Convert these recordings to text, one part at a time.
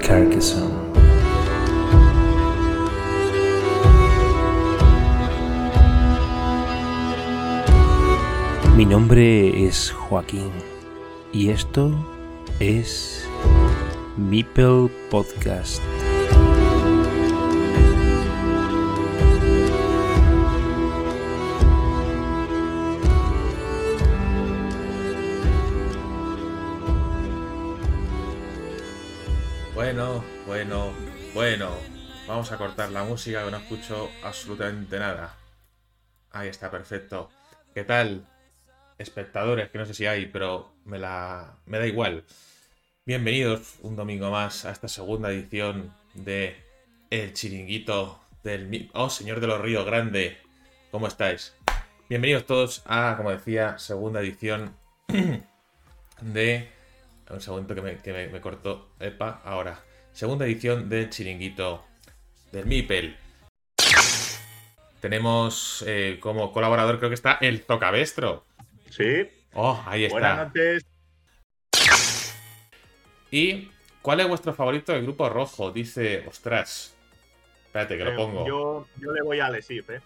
Carcassonne. Mi nombre es Joaquín y esto es Mipel Podcast. Bueno, bueno, bueno. Vamos a cortar la música que no escucho absolutamente nada. Ahí está, perfecto. ¿Qué tal? Espectadores, que no sé si hay, pero me la. me da igual. Bienvenidos un domingo más a esta segunda edición de El Chiringuito del. Oh, señor de los ríos grande. ¿Cómo estáis? Bienvenidos todos a, como decía, segunda edición de. Un segundo que me, que me, me cortó. Epa, ahora. Segunda edición del Chiringuito del Mipel. Tenemos eh, como colaborador, creo que está el Tocabestro. Sí, Oh, ahí buenas está. noches. ¿Y cuál es vuestro favorito del grupo rojo? Dice, ostras. Espérate, que lo Eh, pongo. Yo, yo le voy a Alesif, ¿eh?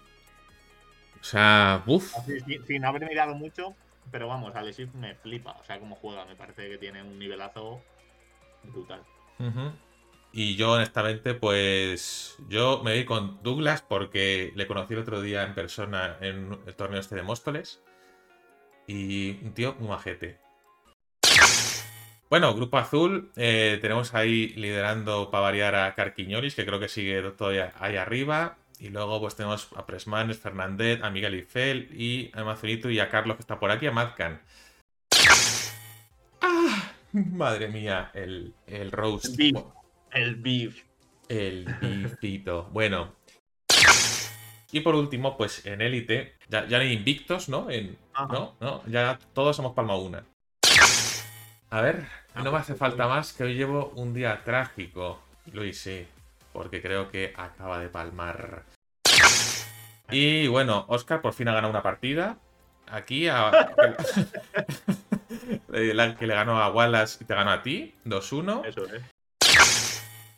O sea, uff. Sin, sin haber mirado mucho, pero vamos, Alesif me flipa. O sea, cómo juega, me parece que tiene un nivelazo brutal. Y yo, honestamente, pues. Yo me voy con Douglas porque le conocí el otro día en persona en el torneo este de Móstoles. Y un tío muy majete. Bueno, Grupo Azul, eh, tenemos ahí liderando para variar a Carquiñolis, que creo que sigue todavía ahí arriba. Y luego pues tenemos a Presmanes, Fernández, a Miguel Ifel y a Mazunito y a Carlos que está por aquí, a Mazcan. ¡Ah! Madre mía, el, el roast. Beef. El beef. El bifito. Bueno. Y por último, pues en élite, ya, ya no hay invictos, ¿no? En. ¿No? ¿No? Ya todos somos palma una. A ver, no me hace falta más que hoy llevo un día trágico. Luis, sí. Porque creo que acaba de palmar. Y bueno, Oscar por fin ha ganado una partida. Aquí a. la que le ganó a Wallace y te ganó a ti. 2-1. Eso, ¿eh?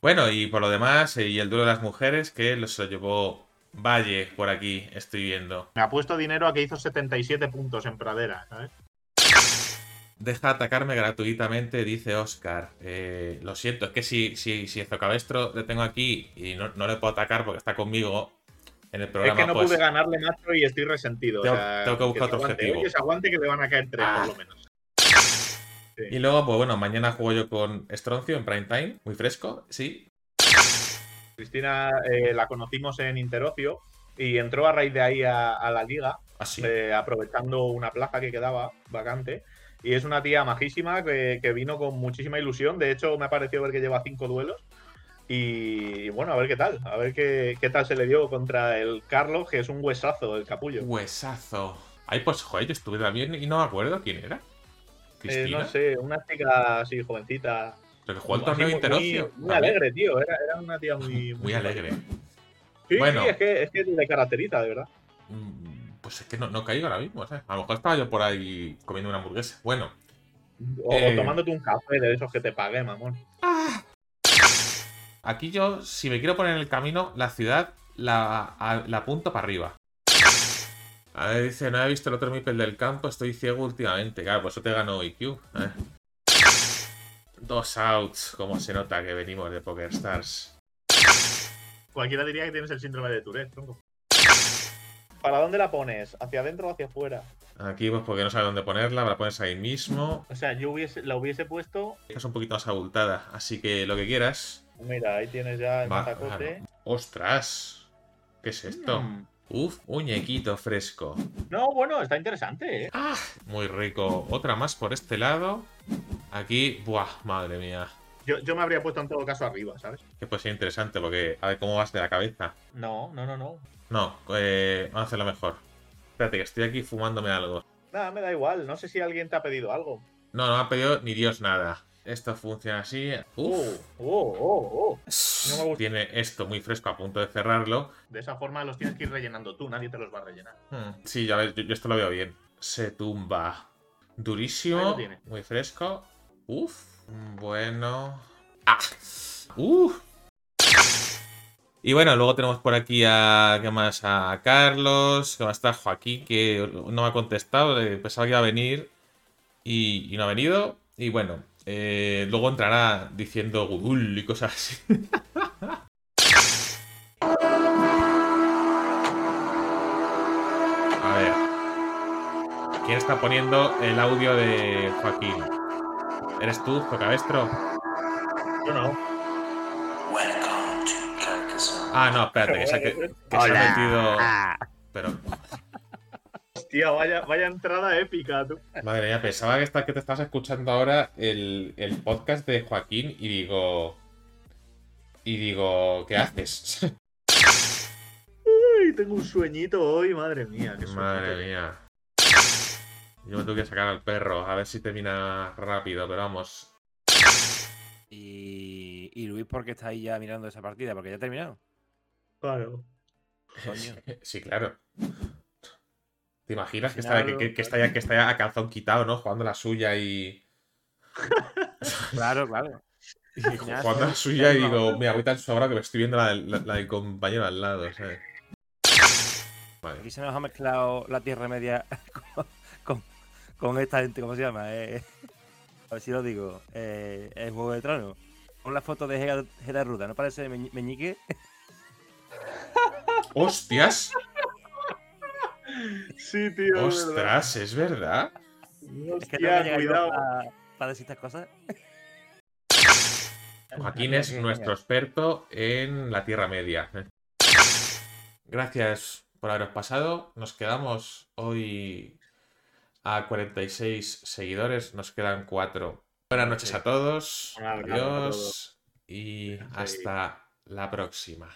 Bueno, y por lo demás, eh, y el duelo de las mujeres, que lo se lo llevó Valle por aquí, estoy viendo. Me ha puesto dinero a que hizo 77 puntos en pradera, ¿sabes? Deja atacarme gratuitamente, dice Oscar. Eh, lo siento, es que si, si, si Zocabestro le tengo aquí y no, no le puedo atacar porque está conmigo en el programa, es que no pues pude ganarle, macho, y estoy resentido. Tengo- o sea, tengo que buscar se otro aguante, objetivo. se aguante que le van a caer tres, Ah. por lo menos. Y luego, pues bueno, mañana juego yo con Stroncio en prime time, muy fresco, sí. Cristina eh, la conocimos en Interocio y entró a raíz de ahí a, a la liga, Así. eh, aprovechando una plaza que quedaba vacante. Y es una tía majísima que, que vino con muchísima ilusión. De hecho, me ha parecido ver que lleva cinco duelos. Y, bueno, a ver qué tal. A ver qué, qué tal se le dio contra el Carlos, que es un huesazo, el capullo. Huesazo. Ay, pues joder, yo estuve también y no me acuerdo quién era. Eh, no sé, una chica así, jovencita. Pero que jugó el torneo muy- interocio. Muy, alegre, tío. Era, era una tía muy. Muy alegre. Sí, Bueno. sí, es que, es que le caracteriza, de verdad. Mm, Pues es que no, no caigo ahora mismo, ¿sabes? A lo mejor estaba yo por ahí comiendo una hamburguesa. Bueno. O, Eh. tomándote un café de esos que te pagué, mamón. Aquí yo, si me quiero poner en el camino, la ciudad la, a- la apunto para arriba. A ver, dice, no he visto el otro Mipel del campo, estoy ciego últimamente. Claro, pues eso te ganó IQ. ¿eh? Dos outs, como se nota que venimos de Poker Stars. Cualquiera diría que tienes el síndrome de Tourette, tronco. ¿Para dónde la pones? ¿Hacia adentro o hacia afuera? Aquí, pues porque no sabes dónde ponerla, la pones ahí mismo. O sea, yo hubiese, la hubiese puesto. Es un poquito más abultada, así que lo que quieras. Mira, ahí tienes ya el Va. ¡Ostras! ¿Qué es esto? Mm. Uf, muñequito fresco. No, bueno, está interesante, ¿eh? ¡Ah! Muy rico. Otra más por este lado. Aquí, ¡buah! Madre mía. Yo, yo me habría puesto en todo caso arriba, ¿sabes? Que puede ser interesante porque a ver cómo vas de la cabeza. No, no, no, no. No, eh, vamos a hacerlo mejor. Espérate, que estoy aquí fumándome algo. Nada, me da igual. No sé si alguien te ha pedido algo. No, no me ha pedido ni Dios nada. Esto funciona así. Oh, Uf. oh, oh, oh. no me gusta. Tiene esto muy fresco a punto de cerrarlo. De esa forma los tienes que ir rellenando tú, nadie te los va a rellenar. Hmm, Sí, ya ves, yo, yo esto lo veo bien. Se tumba. Durísimo. Muy fresco. Uf. Bueno. ¡Ah! ¡Uf! Y bueno, luego tenemos por aquí a, ¿qué más? A Carlos, que a estar Joaquín, que no me ha contestado, pensaba que iba a venir y, y no ha venido. Y bueno, eh, luego entrará diciendo Gudul y cosas así. A ver. ¿Quién está poniendo el audio de Joaquín? ¿Eres tú, Jocabestro? Yo no. Ah, no, espérate, que se, ha- que- que se ha metido. Pero, Hostia, vaya, vaya entrada épica, tú. madre mía, pensaba que, está, que te estabas escuchando ahora el, el podcast de Joaquín y digo. Y digo, ¿qué haces? Uy, tengo un sueñito hoy, madre mía. Qué Madre mía. Yo me tengo que sacar al perro, a ver si termina rápido, pero vamos. Y, y Luis, ¿por qué está ahí ya mirando esa partida? Porque ya ha terminado. Claro. Coño. Sí, claro. ¿Te imaginas que está, que, que- que está ya, que está ya a calzón quitado, ¿no? Jugando la suya y. Claro, claro. y jugando la suya y digo, mira, voy tan sobrado que me estoy viendo la, del- la- la del compañero al lado, ¿sabes? Vale. Aquí se nos ha mezclado la Tierra Media con, con- con esta gente, ¿cómo se llama? Eh, a ver si lo digo. Eh, el Juego de Tronos. Con la foto de Gera- Gerard Ruda, ¿no parece Meñ- Meñique? ¡Hostias! Sí, tío. es verdad. ¡Ostras! ¿Es verdad? Es que no Hostia, yo cuidado. para, para decir estas cosas. Joaquín es nuestro experto en la Tierra Media. Gracias por haberos pasado. Nos quedamos hoy a 46 seguidores. Nos quedan 4. Buenas noches a todos. Adiós. Y hasta la próxima.